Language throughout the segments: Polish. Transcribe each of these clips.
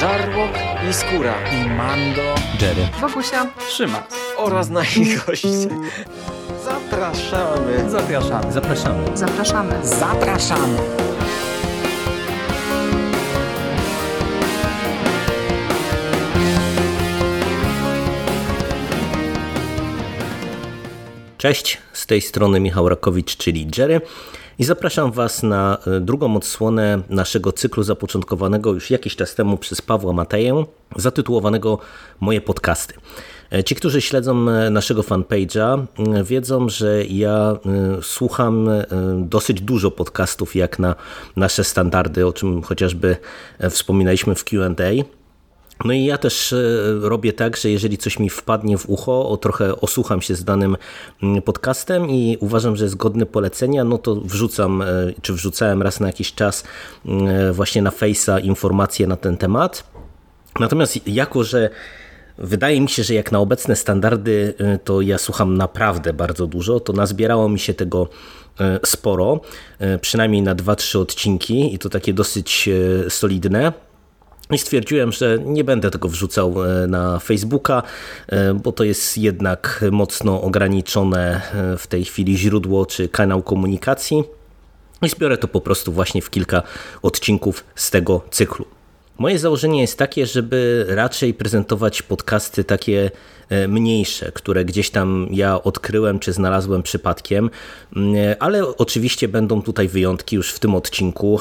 Żarłok i Skóra i Mando, Jerry, Wokusia, Trzyma oraz nasi goście. Zapraszamy. Zapraszamy. Zapraszamy. zapraszamy. Zapraszamy. Cześć, z tej strony Michał Rakowicz, czyli Jerry i zapraszam Was na e, drugą odsłonę naszego cyklu zapoczątkowanego już jakiś czas temu przez Pawła Mateję, zatytułowanego Moje podcasty. E, Ci, którzy śledzą e, naszego fanpage'a, wiedzą, że ja słucham dosyć dużo podcastów jak na nasze standardy, o czym chociażby wspominaliśmy w Q&A. No i ja też robię tak, że jeżeli coś mi wpadnie w ucho, o trochę osłucham się z danym podcastem i uważam, że jest godny polecenia, no to wrzucam, czy wrzucałem raz na jakiś czas właśnie na Face'a informacje na ten temat. Natomiast jako, że Wydaje mi się, że jak na obecne standardy, to ja słucham naprawdę bardzo dużo. To nazbierało mi się tego sporo, przynajmniej na 2-3 odcinki i to takie dosyć solidne. I stwierdziłem, że nie będę tego wrzucał na Facebooka, bo to jest jednak mocno ograniczone w tej chwili źródło czy kanał komunikacji. I zbiorę to po prostu właśnie w kilka odcinków z tego cyklu. Moje założenie jest takie, żeby raczej prezentować podcasty takie mniejsze, które gdzieś tam ja odkryłem czy znalazłem przypadkiem, ale oczywiście będą tutaj wyjątki już w tym odcinku.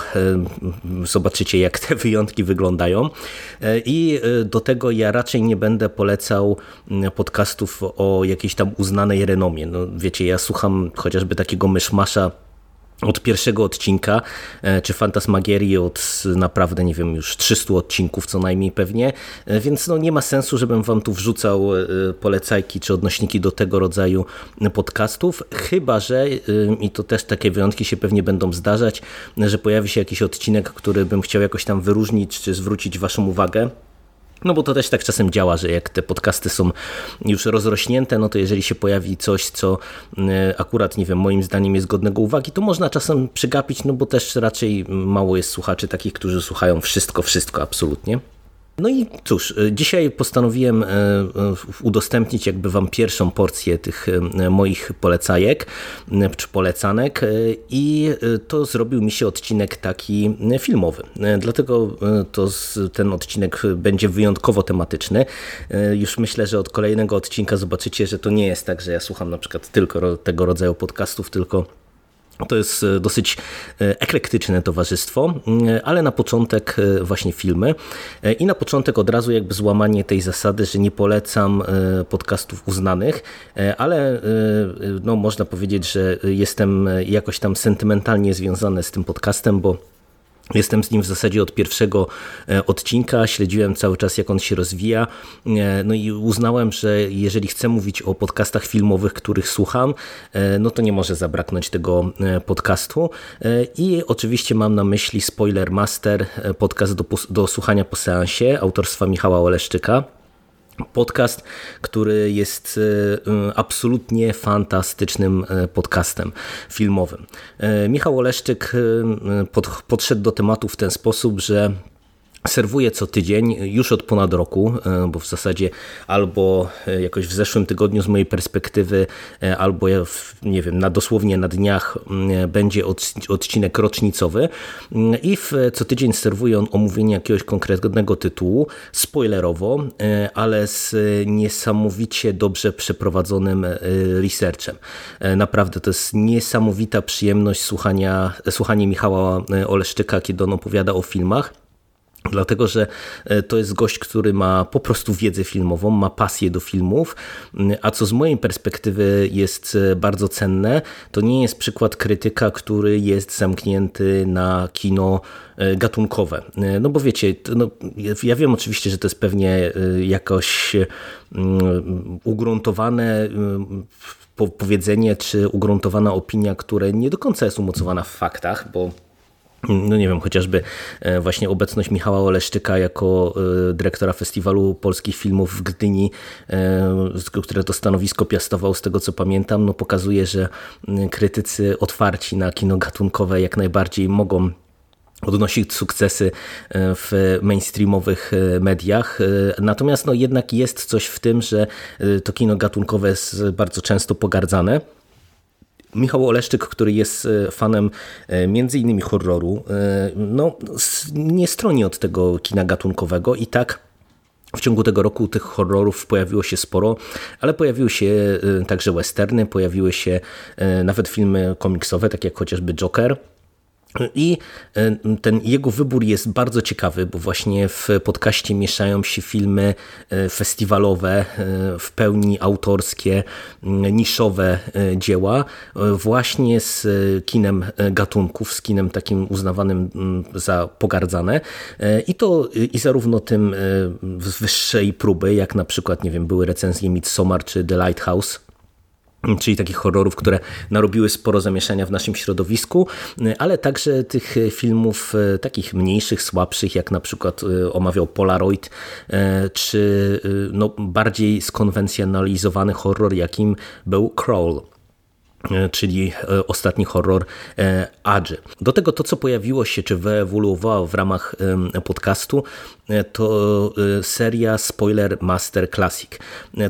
Zobaczycie, jak te wyjątki wyglądają. I do tego ja raczej nie będę polecał podcastów o jakiejś tam uznanej renomie. No, wiecie, ja słucham chociażby takiego myszmasza od pierwszego odcinka, czy Fantasmagierii od naprawdę, nie wiem, już 300 odcinków co najmniej pewnie, więc no nie ma sensu, żebym wam tu wrzucał polecajki czy odnośniki do tego rodzaju podcastów, chyba, że i to też takie wyjątki się pewnie będą zdarzać, że pojawi się jakiś odcinek, który bym chciał jakoś tam wyróżnić czy zwrócić waszą uwagę, no bo to też tak czasem działa, że jak te podcasty są już rozrośnięte, no to jeżeli się pojawi coś, co akurat, nie wiem, moim zdaniem jest godnego uwagi, to można czasem przygapić, no bo też raczej mało jest słuchaczy takich, którzy słuchają wszystko, wszystko absolutnie. No i cóż, dzisiaj postanowiłem udostępnić jakby wam pierwszą porcję tych moich polecajek czy polecanek i to zrobił mi się odcinek taki filmowy. Dlatego to ten odcinek będzie wyjątkowo tematyczny. Już myślę, że od kolejnego odcinka zobaczycie, że to nie jest tak, że ja słucham na przykład tylko tego rodzaju podcastów, tylko to jest dosyć eklektyczne towarzystwo, ale na początek właśnie filmy. I na początek od razu jakby złamanie tej zasady, że nie polecam podcastów uznanych, ale no można powiedzieć, że jestem jakoś tam sentymentalnie związany z tym podcastem, bo Jestem z nim w zasadzie od pierwszego odcinka, śledziłem cały czas jak on się rozwija, no i uznałem, że jeżeli chcę mówić o podcastach filmowych, których słucham, no to nie może zabraknąć tego podcastu. I oczywiście mam na myśli Spoiler Master, podcast do, do słuchania po seansie autorstwa Michała Oleszczyka. Podcast, który jest absolutnie fantastycznym podcastem filmowym. Michał Oleszczyk podszedł do tematu w ten sposób, że serwuję co tydzień już od ponad roku, bo w zasadzie albo jakoś w zeszłym tygodniu z mojej perspektywy, albo nie wiem, na dosłownie na dniach będzie odcinek rocznicowy i w, co tydzień serwuję on omówienie jakiegoś konkretnego tytułu, spoilerowo, ale z niesamowicie dobrze przeprowadzonym researchem. Naprawdę to jest niesamowita przyjemność słuchania, słuchanie Michała Oleszczyka, kiedy on opowiada o filmach. Dlatego, że to jest gość, który ma po prostu wiedzę filmową, ma pasję do filmów, a co z mojej perspektywy jest bardzo cenne, to nie jest przykład krytyka, który jest zamknięty na kino gatunkowe. No bo wiecie, no, ja wiem oczywiście, że to jest pewnie jakoś ugruntowane powiedzenie, czy ugruntowana opinia, która nie do końca jest umocowana w faktach, bo no nie wiem, chociażby właśnie obecność Michała Oleszczyka jako dyrektora Festiwalu Polskich Filmów w Gdyni, które to stanowisko piastował z tego co pamiętam, no pokazuje, że krytycy otwarci na kino gatunkowe jak najbardziej mogą odnosi sukcesy w mainstreamowych mediach. Natomiast no, jednak jest coś w tym, że to kino gatunkowe jest bardzo często pogardzane. Michał Oleszczyk, który jest fanem między innymi horroru, no, nie stroni od tego kina gatunkowego i tak w ciągu tego roku tych horrorów pojawiło się sporo, ale pojawiły się także westerny, pojawiły się nawet filmy komiksowe, tak jak chociażby Joker. I e, ten jego wybór jest bardzo ciekawy, bo właśnie w podcaście mieszają się filmy e, festiwalowe, e, w pełni autorskie, niszowe dzieła, właśnie z kinem gatunków, z kinem takim uznawanym za pogardzane. I to i zarówno tym z wyższej próby, jak na przykład, nie wiem, były recenzje Midsommar czy The Lighthouse, czyli takich horrorów, które narobiły sporo zamieszania w naszym środowisku, ale także tych filmów e, takich mniejszych, słabszych, jak na przykład e, omawiał Polaroid, e, czy no, bardziej skonwencjonalizowany horror, jakim był Crawl. E, czyli e, ostatni horror e, Adży. Do tego to, co pojawiło się, czy wyewoluowało w ramach podcastu, to seria Spoiler Master Classic.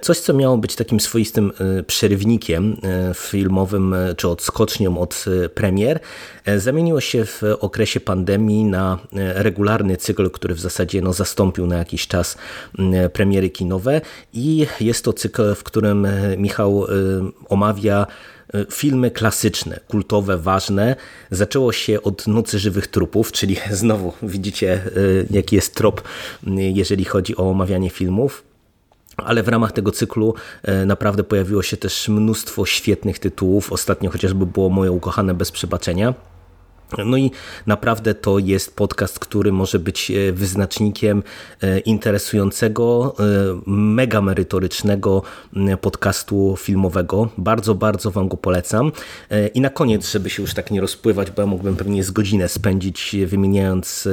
Coś, co miało być takim swoistym przerywnikiem filmowym, czy odskocznią od premier, zamieniło się w okresie pandemii na regularny cykl, który w zasadzie no, zastąpił na jakiś czas premiery kinowe i jest to cykl, w którym Michał omawia filmy klasyczne, kultowe, ważne. Zaczęło się od Nocy Żywych Trupów, czyli znowu widzicie e, jaki jest trop, jeżeli chodzi o omawianie filmów. Ale w ramach tego cyklu e, naprawdę pojawiło się też mnóstwo świetnych tytułów. Ostatnio chociażby było moje ukochane bez przebaczenia. No i naprawdę to jest podcast, który może być e, wyznacznikiem e, interesującego, e, mega merytorycznego podcastu filmowego. Bardzo, bardzo Wam go polecam. I na koniec, żeby się już tak nie rozpływać, bo ja mógłbym pewnie z godzinę spędzić wymieniając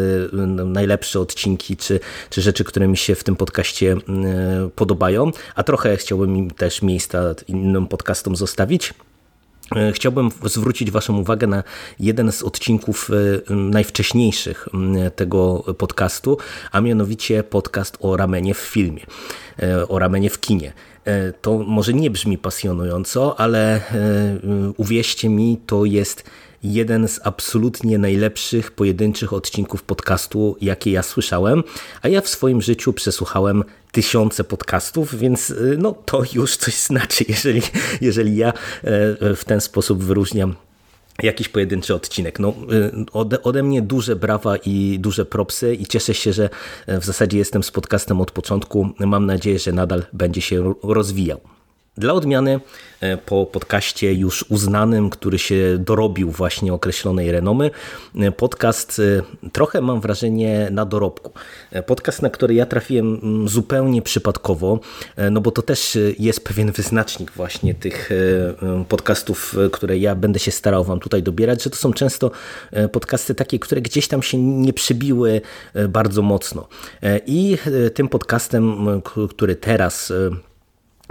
najlepsze odcinki, czy, czy rzeczy, które mi się w tym podcaście podobają, a trochę chciałbym im też miejsca innym podcastom zostawić. E, chciałbym zwrócić Waszą uwagę na jeden z odcinków e, najwcześniejszych tego podcastu, a mianowicie podcast o ramenie w filmie, e, o ramenie w kinie. To może nie brzmi pasjonująco, ale uwierzcie mi, to jest jeden z absolutnie najlepszych pojedynczych odcinków podcastu, jakie ja słyszałem, a ja w swoim życiu przesłuchałem tysiące podcastów, więc y, no, to już coś znaczy, jeżeli, jeżeli ja e, w ten sposób wyróżniam jakiś pojedynczy odcinek. No, y, ode, ode mnie duże brawa i duże propsy i cieszę się, że w zasadzie jestem z podcastem od początku. Mam nadzieję, że nadal będzie się rozwijał. Dla odmiany e, po podcaście już uznanym, który się dorobił właśnie określonej renomy, e, podcast e, trochę mam wrażenie na dorobku. Podcast, na który ja trafiłem mm, zupełnie przypadkowo, no bo to też jest pewien wyznacznik właśnie tych podcastów, które ja będę się starał Wam tutaj dobierać, że to są często podcasty takie, które gdzieś tam się nie przybiły bardzo mocno. I tym podcastem, który teraz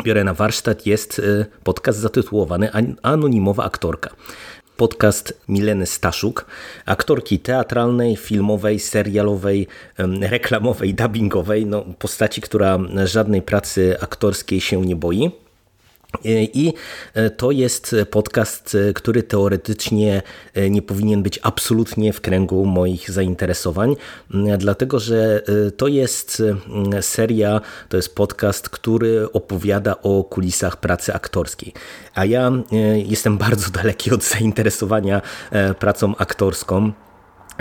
biorę na warsztat, jest y, podcast zatytułowany Anonimowa aktorka. Podcast Mileny Staszuk, aktorki teatralnej, filmowej, serialowej, reklamowej, dubbingowej, no, postaci, która żadnej pracy aktorskiej się nie boi i e, to jest podcast, e, który teoretycznie e, nie powinien być absolutnie w kręgu moich zainteresowań, dlatego że to jest seria, to jest podcast, który opowiada o kulisach pracy aktorskiej. A ja jestem bardzo daleki od zainteresowania pracą aktorską.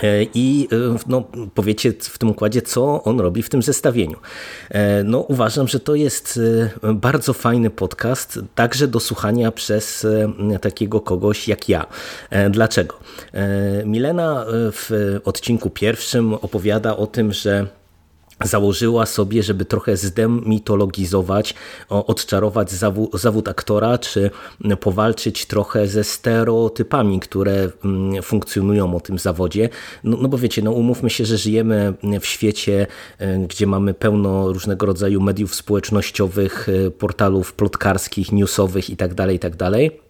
E, I e, no, powiecie w tym układzie, co on robi w tym zestawieniu. E, no, uważam, że to jest bardzo fajny podcast, także do słuchania przez takiego kogoś jak ja. Dlaczego? Milena w odcinku pierwszym opowiada o tym, że założyła sobie, żeby trochę zdemitologizować, odczarować zawód, aktora, czy powalczyć trochę ze stereotypami, które mm, funkcjonują o tym zawodzie. No, no bo wiecie, no umówmy się, że żyjemy w świecie, e, gdzie mamy pełno różnego rodzaju mediów społecznościowych, e, portalów plotkarskich, newsowych itd., tak itd., tak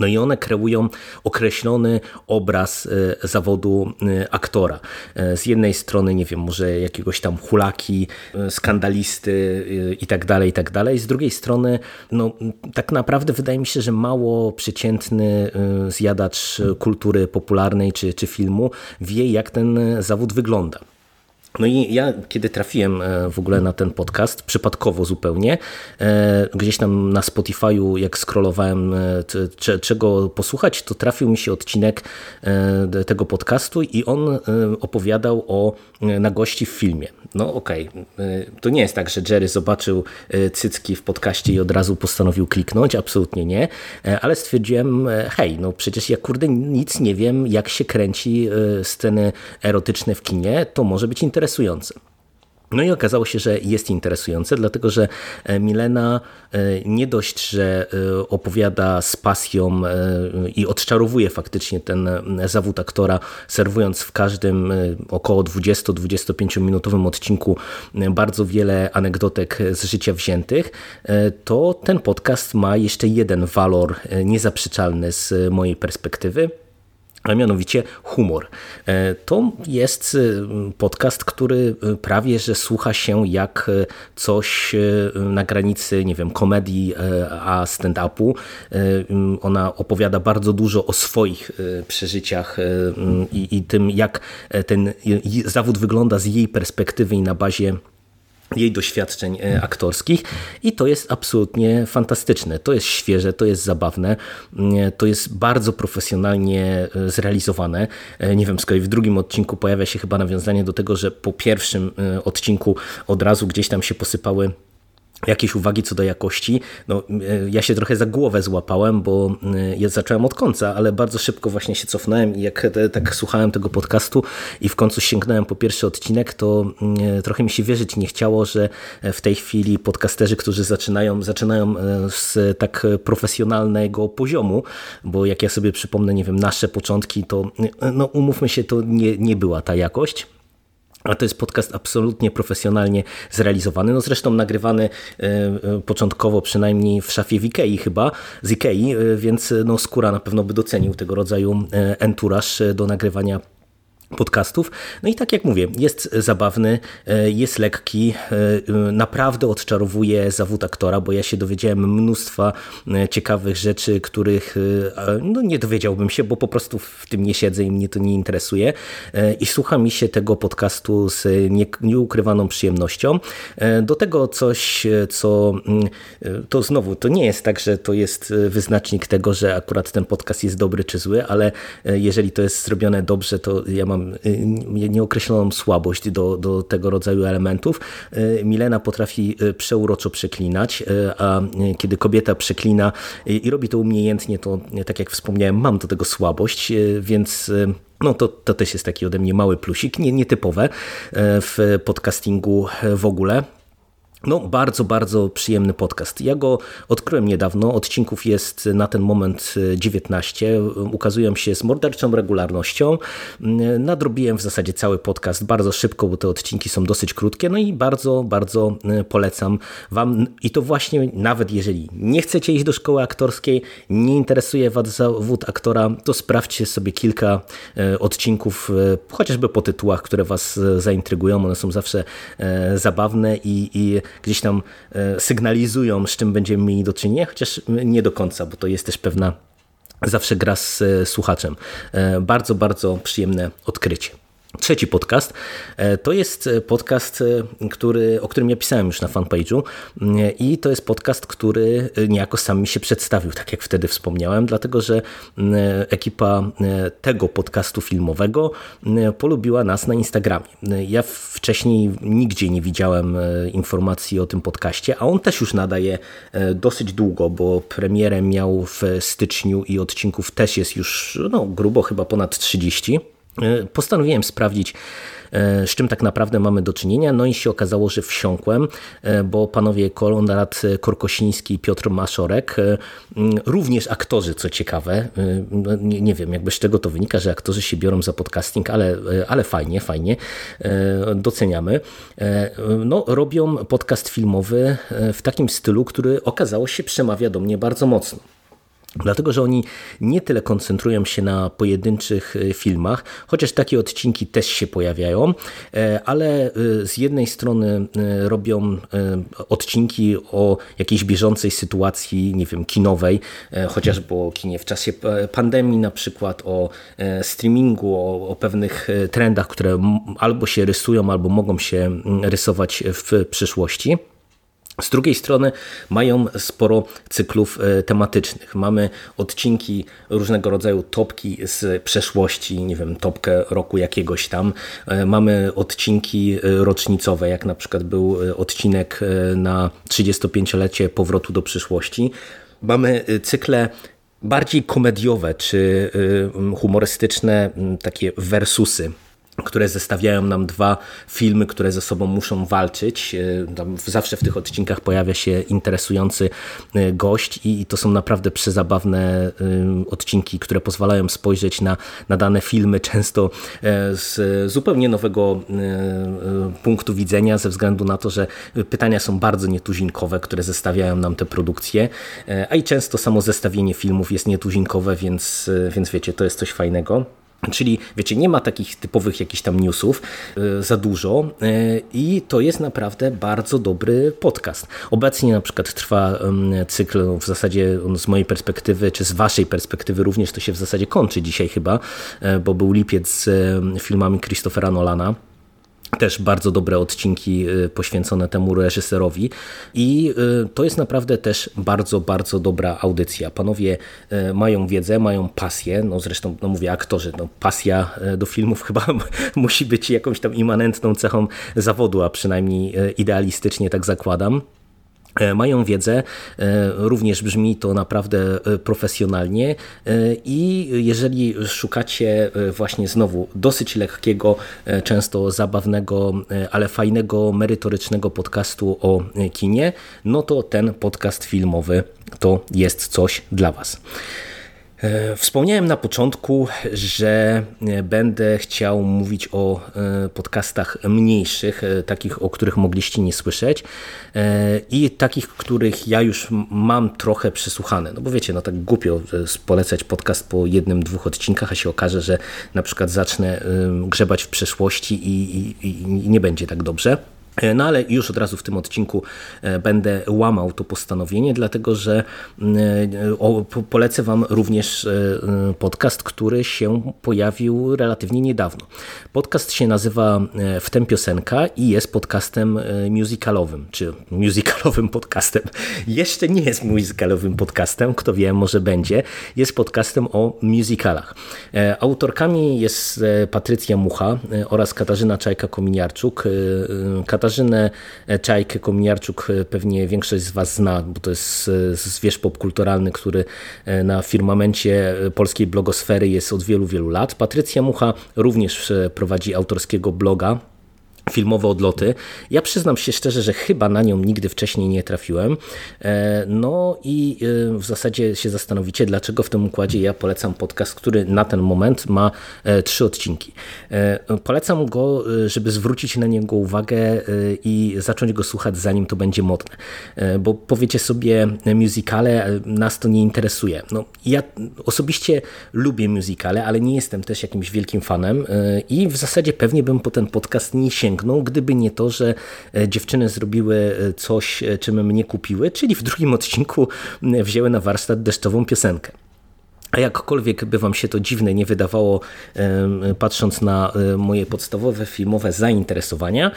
No i one kreują określony obraz e, zawodu e, aktora. E, z jednej strony, nie wiem, może jakiegoś tam hulaki, skandalisty i tak dalej, i tak dalej. Z drugiej strony, no tak naprawdę wydaje mi się, że mało przeciętny zjadacz kultury popularnej czy, czy filmu wie, jak ten zawód wygląda. No i ja, kiedy trafiłem e, w ogóle na ten podcast, przypadkowo zupełnie, e, gdzieś tam na Spotify'u, jak scrollowałem, e, czego posłuchać, to trafił mi się odcinek tego podcastu i on opowiadał o nagości w filmie. No okej, okay. to nie jest tak, że Jerry zobaczył cycki w podcaście i od razu postanowił kliknąć, absolutnie nie, ale stwierdziłem, hej, no przecież ja kurde nic nie wiem, jak się kręci sceny erotyczne w kinie, to może być interesujące interesujące. No i okazało się, że jest interesujące, dlatego że e, Milena e, nie dość, że e, opowiada z pasją i odczarowuje faktycznie ten zawód aktora, serwując w każdym około 20-25 minutowym odcinku bardzo wiele anegdotek z życia wziętych, to ten podcast ma jeszcze jeden walor niezaprzeczalny z mojej perspektywy a mianowicie humor. E, to jest e, podcast, który e, prawie że słucha się jak coś na granicy, nie wiem, komedii a stand-upu. Ona opowiada bardzo dużo o swoich przeżyciach i, i tym, jak ten zawód wygląda z jej perspektywy i na bazie jej doświadczeń e, aktorskich i to jest absolutnie fantastyczne. To jest świeże, to jest zabawne, mm, to jest bardzo profesjonalnie e, zrealizowane. E, nie wiem, z kolei w drugim odcinku pojawia się chyba nawiązanie do tego, że po pierwszym odcinku od razu gdzieś tam się posypały jakieś uwagi co do jakości. No, e, ja się trochę za głowę złapałem, bo e, ja zacząłem od końca, ale bardzo szybko właśnie się cofnąłem i jak tak słuchałem tego podcastu i w końcu sięgnąłem po pierwszy odcinek, to e, trochę mi się wierzyć nie chciało, że w tej chwili podcasterzy, którzy zaczynają, zaczynają z tak profesjonalnego poziomu, bo jak ja sobie przypomnę, nie wiem, nasze początki, to no umówmy się, to nie, nie była ta jakość. A to jest podcast absolutnie profesjonalnie zrealizowany. No zresztą nagrywany e, e, początkowo przynajmniej w szafie w Ikei chyba, z Ikei, e, więc no Skóra na pewno by docenił tego rodzaju enturaż do nagrywania podcastów. No i tak jak mówię, jest zabawny, e, jest lekki, e, naprawdę odczarowuje zawód aktora, bo ja się dowiedziałem mnóstwa e, ciekawych rzeczy, których no nie dowiedziałbym się, bo po prostu w tym nie siedzę i mnie to nie interesuje. I słucha mi się tego podcastu z nieukrywaną przyjemnością. Do tego coś, co mm, to znowu, to nie jest tak, że to jest wyznacznik tego, że akurat ten podcast jest dobry czy zły, ale jeżeli to jest zrobione dobrze, to ja mam nieokreśloną słabość do, do tego rodzaju elementów. Y, Milena potrafi y, przeuroczo przeklinać, a kiedy kobieta przeklina i robi to umiejętnie, to tak jak wspomniałem, mam do tego słabość, więc no to, to też jest taki ode mnie mały plusik, nie, nietypowe w podcastingu w ogóle. No, bardzo, bardzo przyjemny podcast. Ja go odkryłem niedawno. Odcinków jest na ten moment 19. Ukazują się z morderczą regularnością. Nadrobiłem w zasadzie cały podcast bardzo szybko, bo te odcinki są dosyć krótkie. No i bardzo, bardzo e, polecam Wam. I to właśnie, nawet jeżeli nie chcecie iść do szkoły aktorskiej, nie interesuje Was zawód aktora, to sprawdźcie sobie kilka e, odcinków, e, chociażby po tytułach, które Was zaintrygują. One są zawsze zabawne i, i gdzieś tam e, sygnalizują, z czym będziemy mieli do czynienia, chociaż nie do końca, bo to jest też pewna zawsze gra z e, słuchaczem. E, bardzo, bardzo przyjemne odkrycie. Trzeci podcast e, to jest e, podcast, e, który, o którym ja pisałem już na fanpage'u i to jest podcast, który niejako sam mi się przedstawił, tak jak wtedy wspomniałem, dlatego że ekipa tego podcastu filmowego polubiła nas na Instagramie. Ja wcześniej nigdzie nie widziałem informacji o tym podcaście, a on też już nadaje dosyć długo, bo premierę miał w styczniu i odcinków też jest już no, grubo chyba ponad 30. E, postanowiłem sprawdzić, e, z czym tak naprawdę mamy do czynienia, no i się okazało, że wsiąkłem, e, bo panowie Konrad Korkosiński i Piotr Maszorek, również aktorzy, co ciekawe, no, nie, nie, wiem jakby z czego to wynika, że aktorzy się biorą za podcasting, ale, ale fajnie, fajnie, doceniamy. No, robią podcast filmowy w takim stylu, który okazało się przemawia do mnie bardzo mocno. Dlatego, że oni nie tyle koncentrują się na pojedynczych e, filmach, chociaż takie odcinki też się pojawiają, e, ale e, z jednej strony robią odcinki o jakiejś bieżącej sytuacji, nie wiem, kinowej, chociażby o kinie w czasie pandemii, na przykład o streamingu, o, o pewnych trendach, które albo się rysują, albo mogą się rysować w przyszłości. Z drugiej strony mają sporo cyklów e, tematycznych. Mamy odcinki różnego rodzaju topki z przeszłości, nie wiem, topkę roku jakiegoś tam. E, mamy odcinki e, rocznicowe, jak na przykład był odcinek na 35-lecie powrotu do przyszłości. Mamy cykle bardziej komediowe czy humorystyczne, takie versusy które zestawiają nam dwa filmy, które ze sobą muszą walczyć. E, zawsze w tych odcinkach pojawia się interesujący e, gość i to są naprawdę przezabawne e, odcinki, które pozwalają spojrzeć na, na dane filmy często z zupełnie nowego punktu widzenia, ze względu na to, że pytania są bardzo nietuzinkowe, które zestawiają nam te produkcje, a i często samo zestawienie filmów jest nietuzinkowe, więc, więc wiecie, to jest coś fajnego. Czyli wiecie, nie ma takich typowych jakichś tam newsów y, za dużo y, i to jest naprawdę bardzo dobry podcast. Obecnie na przykład trwa cykl, no, w zasadzie z mojej perspektywy, czy z waszej perspektywy również to się w zasadzie kończy dzisiaj chyba, y, bo był lipiec z filmami Christophera Nolana też bardzo dobre odcinki y, poświęcone temu reżyserowi i y, to jest naprawdę też bardzo, bardzo dobra audycja. Panowie y, mają wiedzę, mają pasję, no zresztą no mówię aktorzy, no pasja do filmów chyba musi być jakąś tam immanentną cechą zawodu, a przynajmniej idealistycznie tak zakładam. E, mają wiedzę, e, również brzmi to naprawdę e, profesjonalnie i jeżeli szukacie właśnie znowu dosyć lekkiego, często zabawnego, ale fajnego, merytorycznego podcastu o kinie, no to ten podcast filmowy to jest coś dla Was. E, wspomniałem na początku, że e, będę chciał mówić o e, podcastach mniejszych, takich, o których mogliście nie słyszeć i takich, których ja już mam trochę przesłuchane. No bo wiecie, no tak głupio polecać podcast po jednym, dwóch odcinkach, a się okaże, że na przykład zacznę grzebać w przeszłości i, i, i nie będzie tak dobrze. E, no ale już od razu w tym odcinku e, będę łamał to postanowienie, dlatego że e, polecę Wam również podcast, który się pojawił relatywnie niedawno. Podcast się nazywa Wtem Piosenka i jest podcastem musicalowym, czy musicalowym podcastem. Jeszcze nie jest musicalowym podcastem, kto wie, może będzie. Jest podcastem o musicalach. Autorkami jest Patrycja Mucha oraz Katarzyna Czajka-Kominiarczuk. Katarzynę Czajkę Kominiarczuk pewnie większość z Was zna, bo to jest zwierz popkulturalny, który na firmamencie polskiej blogosfery jest od wielu, wielu lat. Patrycja Mucha również prowadzi autorskiego bloga filmowe odloty. Ja przyznam się szczerze, że chyba na nią nigdy wcześniej nie trafiłem. E, no i e, w zasadzie się zastanowicie, dlaczego w tym układzie ja polecam podcast, który na ten moment ma e, trzy odcinki. Polecam go, żeby zwrócić na niego uwagę i zacząć go słuchać zanim to będzie modne. Bo powiecie sobie musicale, nas to nie interesuje. No, ja osobiście lubię musicale, ale nie jestem też jakimś wielkim fanem i w zasadzie pewnie bym po ten podcast nie sięgnął sięgnął, gdyby nie to, że e, dziewczyny zrobiły e, coś, e, czym mnie kupiły, czyli w drugim odcinku wzięły na warsztat deszczową piosenkę. A jakkolwiek by Wam się to dziwne nie wydawało, patrząc na moje podstawowe filmowe zainteresowania,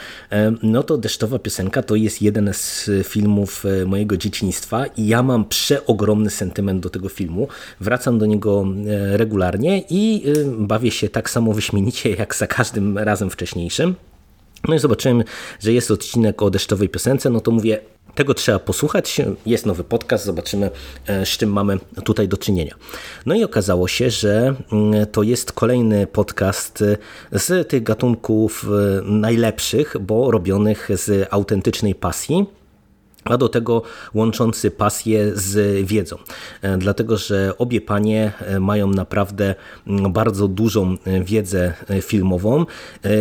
no to Deszczowa Piosenka to jest jeden z filmów mojego dzieciństwa i ja mam przeogromny sentyment do tego filmu. Wracam do niego regularnie i bawię się tak samo wyśmienicie jak za każdym razem wcześniejszym. No i zobaczyłem, że jest odcinek o deszczowej piosence, no to mówię, tego trzeba posłuchać. Jest nowy podcast, zobaczymy, e, z czym mamy tutaj do czynienia. No i okazało się, że mm, to jest kolejny podcast z tych gatunków e, najlepszych, bo robionych z autentycznej pasji a do tego łączący pasję z wiedzą. E, dlatego, że obie panie e, mają naprawdę mm, bardzo dużą e, wiedzę filmową,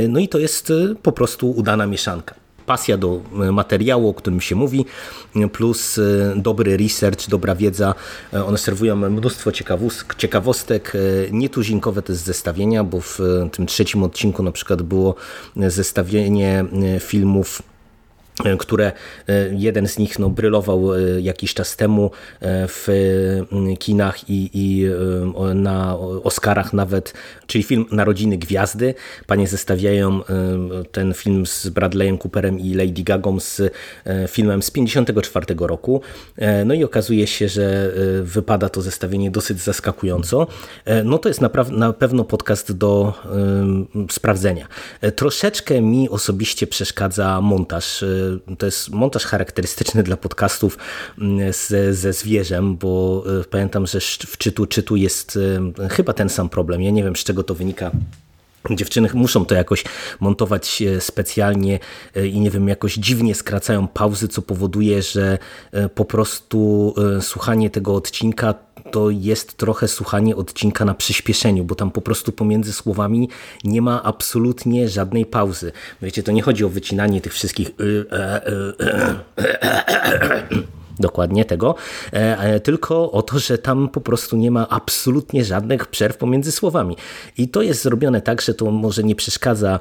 no i to jest po prostu udana mieszanka. pasja do materiału, o którym się mówi, plus dobry research, dobra wiedza. One serwują mnóstwo ciekawostek, nietuzinkowe jest zestawienia, bo w tym trzecim odcinku na przykład było zestawienie filmów które e, jeden z nich no, brylował e, jakiś czas temu w kinach i, i na Oscarach nawet, czyli film Narodziny Gwiazdy. Panie zestawiają ten film z Bradleyem Cooperem i Lady Gagą z filmem z 54 roku. No i okazuje się, że wypada to zestawienie dosyć zaskakująco. No to jest na pewno podcast do sprawdzenia. Troszeczkę mi osobiście przeszkadza montaż to jest montaż charakterystyczny dla podcastów mm, ze, ze zwierzem, bo e, pamiętam, że w czytu czytu jest e, chyba ten sam problem. Ja nie wiem, z czego to wynika. Dziewczyny muszą to jakoś montować e, specjalnie i nie wiem, jakoś dziwnie skracają pauzy, co powoduje, że po prostu słuchanie tego odcinka to jest trochę słuchanie odcinka na przyspieszeniu, bo tam po prostu pomiędzy słowami nie ma absolutnie żadnej pauzy. Wiecie, to nie chodzi o wycinanie tych wszystkich y, e, y, y, dokładnie tego, e, e, tylko o to, że tam po prostu nie ma absolutnie żadnych przerw pomiędzy słowami. I to jest zrobione tak, że to może nie przeszkadza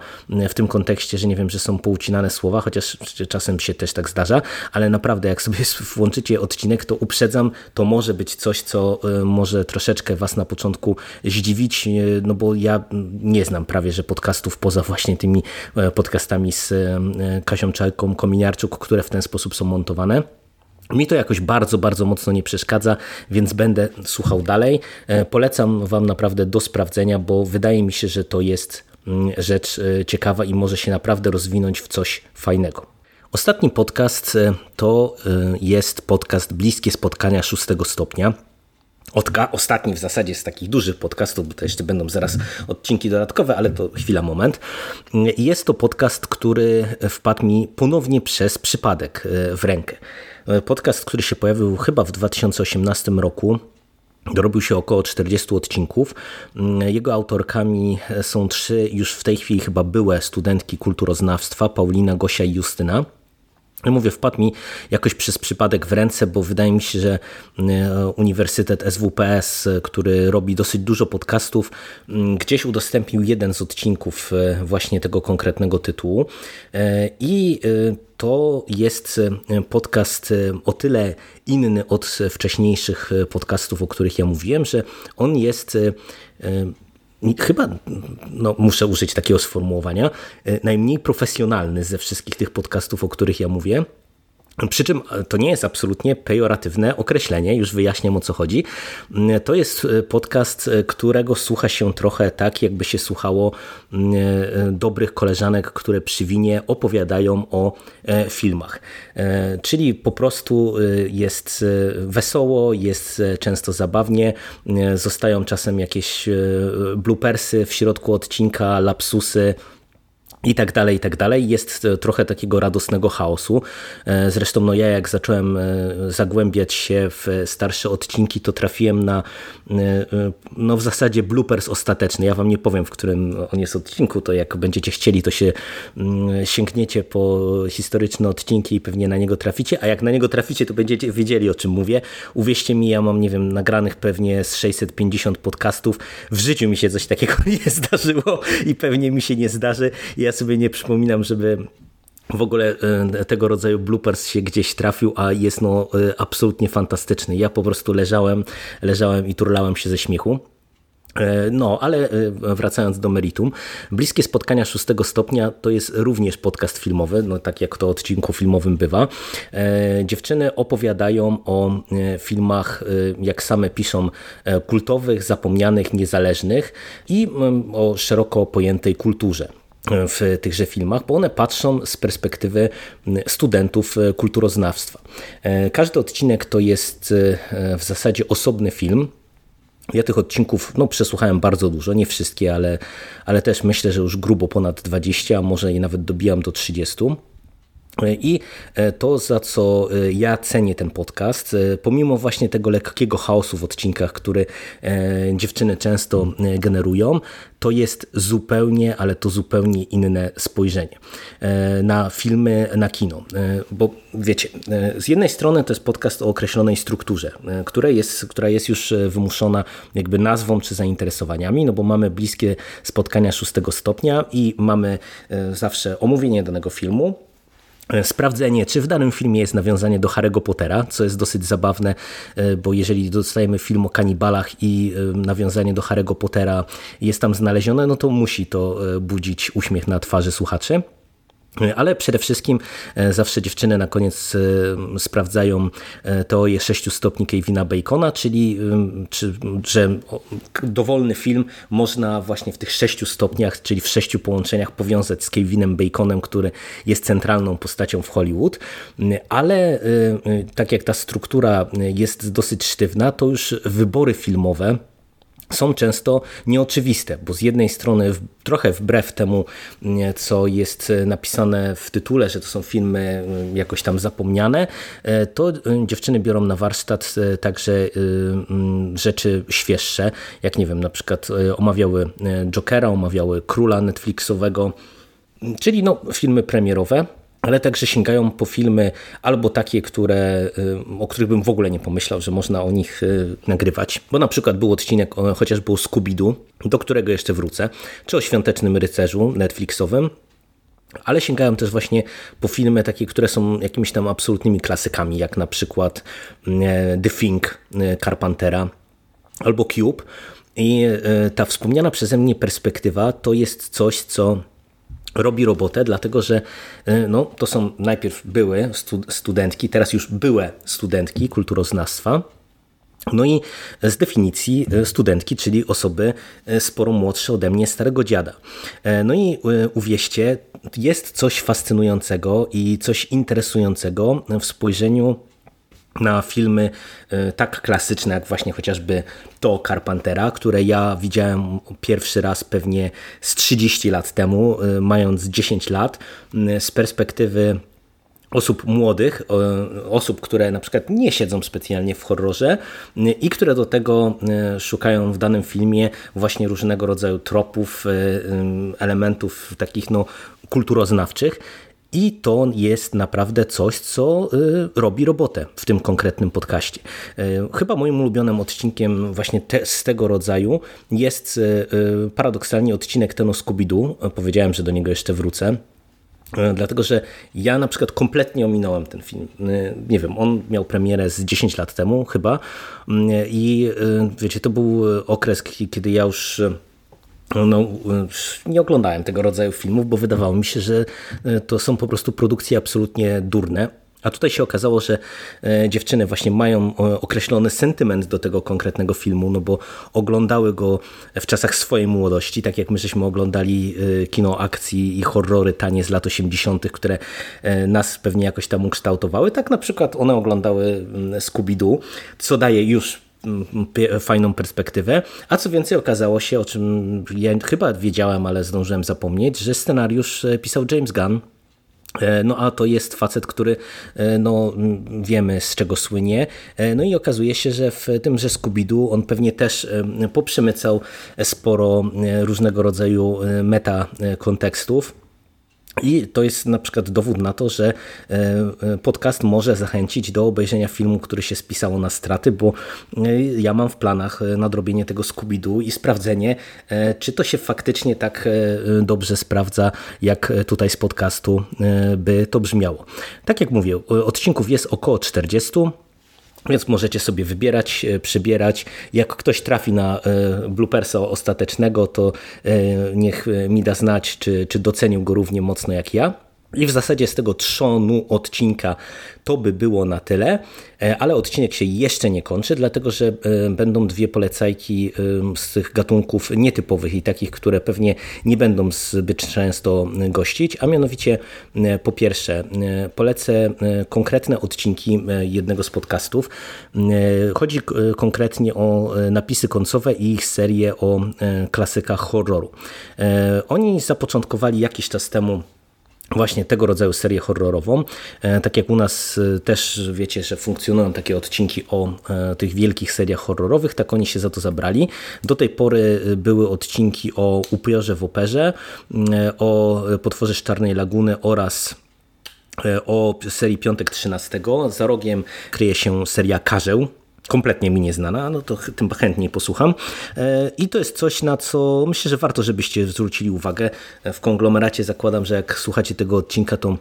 w tym kontekście, że nie wiem, że są poucinane słowa, chociaż czasem się też tak zdarza, ale naprawdę jak sobie włączycie odcinek, to uprzedzam, to może być coś, co e, może troszeczkę was na początku zdziwić, no bo ja nie znam prawie, że podcastów poza właśnie tymi podcastami z Kasią Czajką Kominiarczuk, które w ten sposób są montowane. Mi to jakoś bardzo, bardzo mocno nie przeszkadza, więc będę słuchał dalej. E, polecam Wam naprawdę do sprawdzenia, bo wydaje mi się, że to jest mm, rzecz e, ciekawa i może się naprawdę rozwinąć w coś fajnego. Ostatni podcast e, to jest podcast Bliskie Spotkania szóstego stopnia. Ostatni w zasadzie z takich dużych podcastów, bo to jeszcze będą zaraz odcinki dodatkowe, ale to chwila, moment. Jest to podcast, który wpadł mi ponownie przez przypadek w rękę. Podcast, który się pojawił chyba w 2018 roku. Dorobił się około 40 odcinków. Jego autorkami są trzy już w tej chwili chyba były studentki kulturoznawstwa, Paulina, Gosia i Justyna. Mówię, wpadł mi jakoś przez przypadek w ręce, bo wydaje mi się, że e, Uniwersytet SWPS, który robi dosyć dużo podcastów, gdzieś udostępnił jeden z odcinków e, właśnie tego konkretnego tytułu. E, I to jest podcast o tyle inny od wcześniejszych podcastów, o których ja mówiłem, że on jest chyba, no, muszę użyć takiego sformułowania, e, najmniej profesjonalny ze wszystkich tych podcastów, o których ja mówię. Przy czym e, to nie jest absolutnie pejoratywne określenie, już wyjaśniam o co chodzi. Mm, to jest e, podcast, e, którego słucha się trochę tak, jakby się słuchało mm, dobrych koleżanek, które przy winie opowiadają o filmach. Czyli po prostu jest wesoło, jest często zabawnie, zostają czasem jakieś bloopersy w środku odcinka, lapsusy i tak dalej, i tak dalej. Jest e, trochę takiego radosnego chaosu. E, zresztą no ja jak zacząłem e, zagłębiać się w starsze odcinki, to trafiłem na no w zasadzie bloopers ostateczny. Ja wam nie powiem, w którym on jest odcinku, to jak będziecie chcieli, to się mm, sięgniecie po historyczne odcinki i pewnie na niego traficie, a jak na niego traficie, to będziecie wiedzieli, o czym mówię. Uwierzcie mi, ja mam, nie wiem, nagranych pewnie z 650 podcastów. W życiu mi się coś takiego nie zdarzyło i pewnie mi się nie zdarzy. Ja sobie nie przypominam, żeby w ogóle e, tego rodzaju bloopers się gdzieś trafił, a jest no e, absolutnie fantastyczny. Ja po prostu leżałem, leżałem i turlałem się ze śmiechu. E, no, ale wracając do meritum, Bliskie Spotkania szóstego stopnia to jest również podcast filmowy, no tak jak to odcinku filmowym bywa. Dziewczyny opowiadają o filmach, jak same piszą, kultowych, zapomnianych, niezależnych i mm, o szeroko pojętej kulturze w tychże filmach, bo one patrzą z perspektywy studentów e, kulturoznawstwa. E, każdy odcinek to jest e, w zasadzie osobny film. Ja tych odcinków no, przesłuchałem bardzo dużo, nie wszystkie, ale, ale też myślę, że już grubo ponad 20, a może i nawet dobijam do 30. I to, za co ja cenię ten podcast, pomimo właśnie tego lekkiego chaosu w odcinkach, który dziewczyny często generują, to jest zupełnie, ale to zupełnie inne spojrzenie na filmy, na kino. Bo wiecie, z jednej strony to jest podcast o określonej strukturze, która jest, która jest już wymuszona jakby nazwą czy zainteresowaniami, no bo mamy bliskie spotkania szóstego stopnia i mamy zawsze omówienie danego filmu, E, sprawdzenie, czy w danym filmie jest nawiązanie do Harry'ego Pottera, co jest dosyć zabawne, e, bo jeżeli dostajemy film o kanibalach i e, nawiązanie do Harry'ego Pottera jest tam znalezione, no to musi to budzić uśmiech na twarzy słuchaczy. Ale przede wszystkim e, zawsze dziewczyny na koniec e, sprawdzają e, teorię 6 stopni Kevina Bacona, czyli czy, że dowolny film można właśnie w tych 6 stopniach, czyli w sześciu połączeniach powiązać z Kevinem Baconem, który jest centralną postacią w Hollywood. Ale tak jak ta struktura jest dosyć sztywna, to już wybory filmowe są często nieoczywiste, bo z jednej strony trochę wbrew temu, co jest napisane w tytule, że to są filmy jakoś tam zapomniane, e, to e, dziewczyny biorą na warsztat e, także rzeczy świeższe, jak nie wiem, na przykład omawiały Jokera, omawiały Króla Netflixowego, czyli no, filmy premierowe, ale także sięgają po filmy albo takie, które, y, o których bym w ogóle nie pomyślał, że można o nich y, nagrywać. Bo na przykład był odcinek chociażby o Scooby-Doo, do którego jeszcze wrócę, czy o Świątecznym Rycerzu Netflixowym, ale sięgają też właśnie po filmy takie, które są jakimiś tam absolutnymi klasykami, jak na przykład y, The Thing Carpentera albo Cube. I ta wspomniana przeze mnie perspektywa to jest coś, co robi robotę, dlatego że e, no, to są najpierw były studentki, teraz już były studentki kulturoznawstwa, no i z definicji e, studentki, czyli osoby e, sporo młodsze ode mnie, starego dziada. No i uwierzcie, jest coś fascynującego i coś interesującego w spojrzeniu na filmy e, tak klasyczne, jak właśnie chociażby to Carpentera, które ja widziałem pierwszy raz pewnie z 30 lat temu, e, mając 10 lat, z perspektywy osób młodych, osób, które na przykład nie siedzą specjalnie w horrorze i które do tego e, szukają w danym filmie właśnie różnego rodzaju tropów, elementów takich no, kulturoznawczych. I to jest naprawdę coś, co y, robi robotę w tym konkretnym podcaście. Y, chyba moim ulubionym odcinkiem właśnie te, z tego rodzaju jest y, paradoksalnie odcinek ten o Scooby-Doo. Powiedziałem, że do niego jeszcze wrócę. Dlatego, że ja na przykład kompletnie ominąłem ten film. Nie wiem, on miał premierę z 10 lat temu chyba i wiecie, to był okres, kiedy ja już no, nie oglądałem tego rodzaju filmów, bo wydawało mi się, że e, to są po prostu produkcje absolutnie durne. A tutaj się okazało, że e, dziewczyny właśnie mają e, określony sentyment do tego konkretnego filmu, no bo oglądały go w czasach swojej młodości, tak jak my żeśmy oglądali kino akcji i horrory tanie z lat 80., które nas pewnie jakoś tam ukształtowały. Tak na przykład one oglądały mm, Scooby-Doo, co daje już fajną perspektywę. A co więcej, okazało się, o czym ja chyba wiedziałem, ale zdążyłem zapomnieć, że scenariusz e, pisał James Gunn. E, no a to jest facet, który e, no, wiemy z czego słynie. No i okazuje się, że w tym, że Scooby-Doo on pewnie też poprzemycał sporo różnego rodzaju meta kontekstów i to jest na przykład dowód na to, że e, e, podcast może zachęcić do obejrzenia filmu, który się spisało na straty, bo e, ja mam w planach nadrobienie tego Scooby-Doo i sprawdzenie, czy to się faktycznie tak dobrze sprawdza, jak tutaj z podcastu by to brzmiało. Tak jak mówię, odcinków jest około 40. Więc możecie sobie wybierać, e, przybierać. Jak ktoś trafi na e, bloopersa ostatecznego, to e, niech mi da znać, czy, czy docenił go równie mocno jak ja. I w zasadzie z tego trzonu odcinka to by było na tyle, e, ale odcinek się jeszcze nie kończy, dlatego że e, będą dwie polecajki e, z tych gatunków nietypowych i takich, które pewnie nie będą zbyt często gościć, a mianowicie po pierwsze polecę konkretne odcinki jednego z podcastów. Chodzi konkretnie o napisy końcowe i ich serię o klasykach horroru. Oni zapoczątkowali jakiś czas temu właśnie tego rodzaju serię horrorową. Tak jak u nas też wiecie, że funkcjonują takie odcinki o tych wielkich seriach horrorowych, tak oni się za to zabrali. Do tej pory były odcinki o upiorze w operze, o potworze z Czarnej Laguny oraz o serii Piątek 13. Za rogiem kryje się seria Karzeł, kompletnie mi nieznana, no to tym chętniej posłucham. E, I to jest coś, na co myślę, że warto, żebyście zwrócili uwagę. W konglomeracie zakładam, że jak słuchacie tego odcinka, to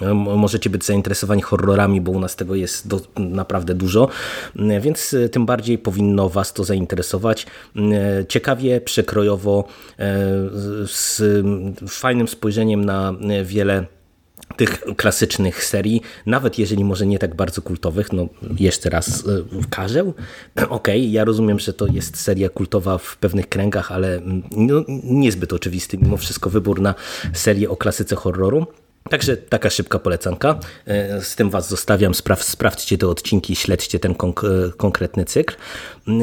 e, możecie być zainteresowani horrorami, bo u nas tego jest do, naprawdę dużo, e, więc tym bardziej powinno Was to zainteresować. Ciekawie, przekrojowo, z fajnym spojrzeniem na wiele tych klasycznych serii, nawet jeżeli może nie tak bardzo kultowych, no jeszcze raz e, Karzeł, okej, okay, ja rozumiem, że to jest seria kultowa w pewnych kręgach, ale mm, no, niezbyt oczywisty mimo wszystko wybór na serię o klasyce horroru. Także taka szybka polecanka. E, z tym Was zostawiam. Spraw, sprawdźcie te odcinki, śledźcie ten konk konkretny cykl.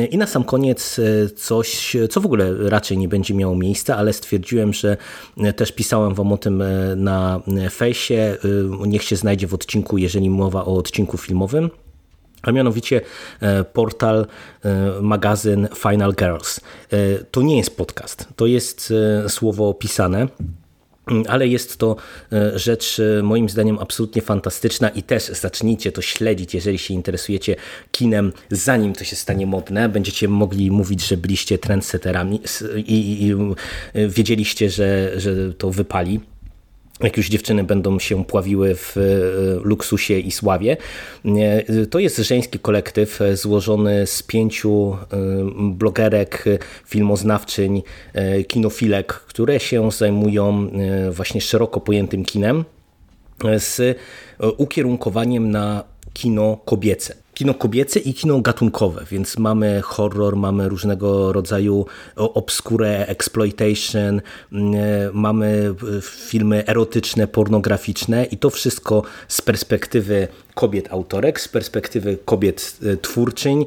I na sam koniec e, coś, co w ogóle raczej nie będzie miało miejsca, ale stwierdziłem, że e, też pisałem Wam o tym na fejsie. Niech się znajdzie w odcinku, jeżeli mowa o odcinku filmowym a mianowicie portal, magazyn Final Girls. To nie jest podcast, to jest słowo pisane. Ale jest to e, rzecz e, moim zdaniem absolutnie fantastyczna i też zacznijcie to śledzić, jeżeli się interesujecie kinem, zanim to się stanie modne. Będziecie mogli mówić, że byliście trendsetterami i, i, i e, wiedzieliście, że, że to wypali jak już dziewczyny będą się pławiły w e, luksusie i sławie. To jest żeński kolektyw e, złożony z pięciu e, blogerek, filmoznawczyń, kinofilek, które się zajmują właśnie szeroko pojętym kinem z ukierunkowaniem na kino kobiece kino kobiece i kino gatunkowe, więc mamy horror, mamy różnego rodzaju obskure exploitation, mm, e, mamy e, filmy erotyczne, pornograficzne i to wszystko z perspektywy kobiet autorek, z perspektywy kobiet e, twórczyń,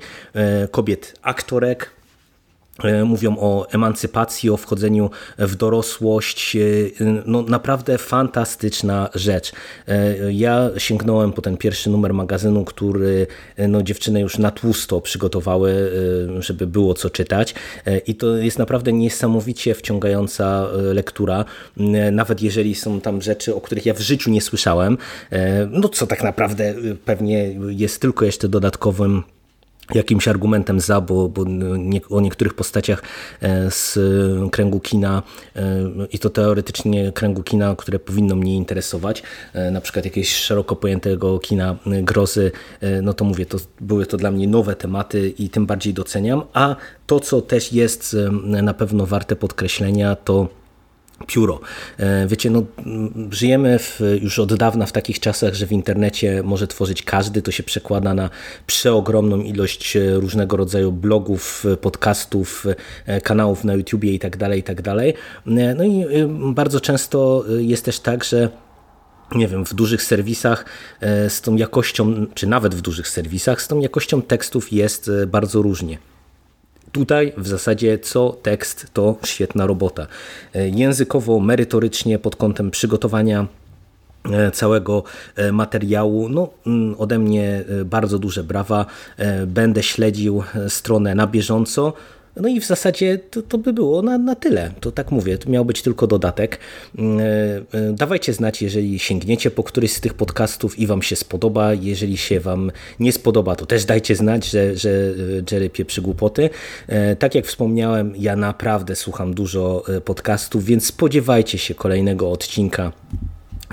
kobiet aktorek, mówią o emancypacji, o wchodzeniu w dorosłość. E, no, naprawdę fantastyczna rzecz. E, ja sięgnąłem po ten pierwszy numer magazynu, który no, dziewczyny już na tłusto przygotowały, żeby było co czytać. I to jest naprawdę niesamowicie wciągająca lektura, nawet jeżeli są tam rzeczy, o których ja w życiu nie słyszałem, no co tak naprawdę pewnie jest tylko jeszcze dodatkowym jakimś argumentem za, bo, bo nie, o niektórych postaciach e, z kręgu kina e, i to teoretycznie kręgu kina, które powinno mnie interesować, e, na przykład jakiegoś szeroko pojętego kina grozy, no to mówię, to były to dla mnie nowe tematy i tym bardziej doceniam, a to co też jest na pewno warte podkreślenia to pióro. E, wiecie, no, żyjemy w, już od dawna w takich czasach, że w internecie może tworzyć każdy. To się przekłada na przeogromną ilość e, różnego rodzaju blogów, podcastów, e, kanałów na YouTubie itd. Tak itd. Tak no i bardzo często jest też tak, że nie wiem, w dużych serwisach z tą jakością, czy nawet w dużych serwisach z tą jakością tekstów jest bardzo różnie. Tutaj w zasadzie co tekst to świetna robota. E, językowo, merytorycznie pod kątem przygotowania e, całego e, materiału. No, mm, ode mnie bardzo duże brawa. Będę śledził stronę na bieżąco. No i w zasadzie to, to by było na, na tyle. To tak mówię, to miał być tylko dodatek. Mm, e, e, dawajcie znać, jeżeli sięgniecie po któryś z tych podcastów i Wam się spodoba. Jeżeli się Wam nie spodoba, to też dajcie znać, że, że e, Jerry pieprzy głupoty. Tak jak wspomniałem, ja naprawdę słucham dużo podcastów, więc spodziewajcie się kolejnego odcinka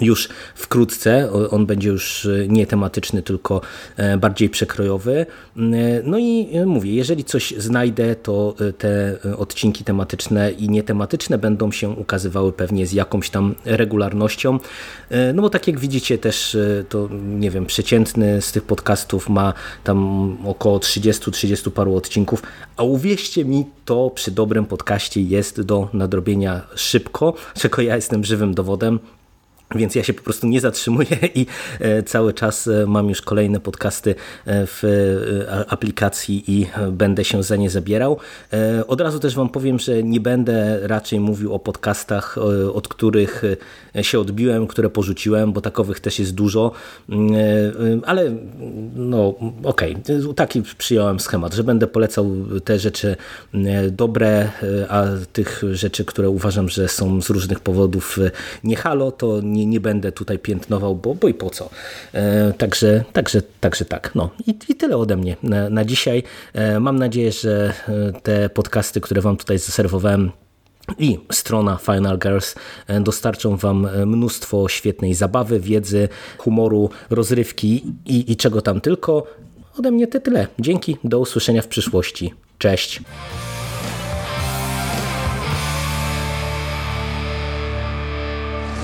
już wkrótce. On będzie już e, nie tematyczny, tylko e, bardziej przekrojowy. E, no i mówię, jeżeli coś znajdę, to te odcinki tematyczne i nietematyczne będą się ukazywały pewnie z jakąś tam regularnością. No bo tak jak widzicie też, to nie wiem, przeciętny z tych podcastów ma tam około 30-30 paru odcinków, a uwierzcie mi, to przy dobrym podcaście jest do nadrobienia szybko, czego ja jestem żywym dowodem. Więc ja się po prostu nie zatrzymuję i e, cały czas e, mam już kolejne podcasty e, w aplikacji i będę się za nie zabierał. Od razu też Wam powiem, że nie będę raczej mówił o podcastach, od których się odbiłem, które porzuciłem, bo takowych też jest dużo, mm, ale no okej, okay. taki przyjąłem schemat, że będę polecał te rzeczy dobre, a tych rzeczy, które uważam, że są z różnych powodów nie halo, to nie nie, nie będę tutaj piętnował, bo, bo i po co. E, także, także, także tak. No i, i tyle ode mnie na, na dzisiaj. E, mam nadzieję, że e, te podcasty, które wam tutaj zaserwowałem, i strona Final Girls dostarczą Wam mnóstwo świetnej zabawy, wiedzy, humoru, rozrywki i, i czego tam tylko. Ode mnie tyle. Dzięki, do usłyszenia w przyszłości. Cześć.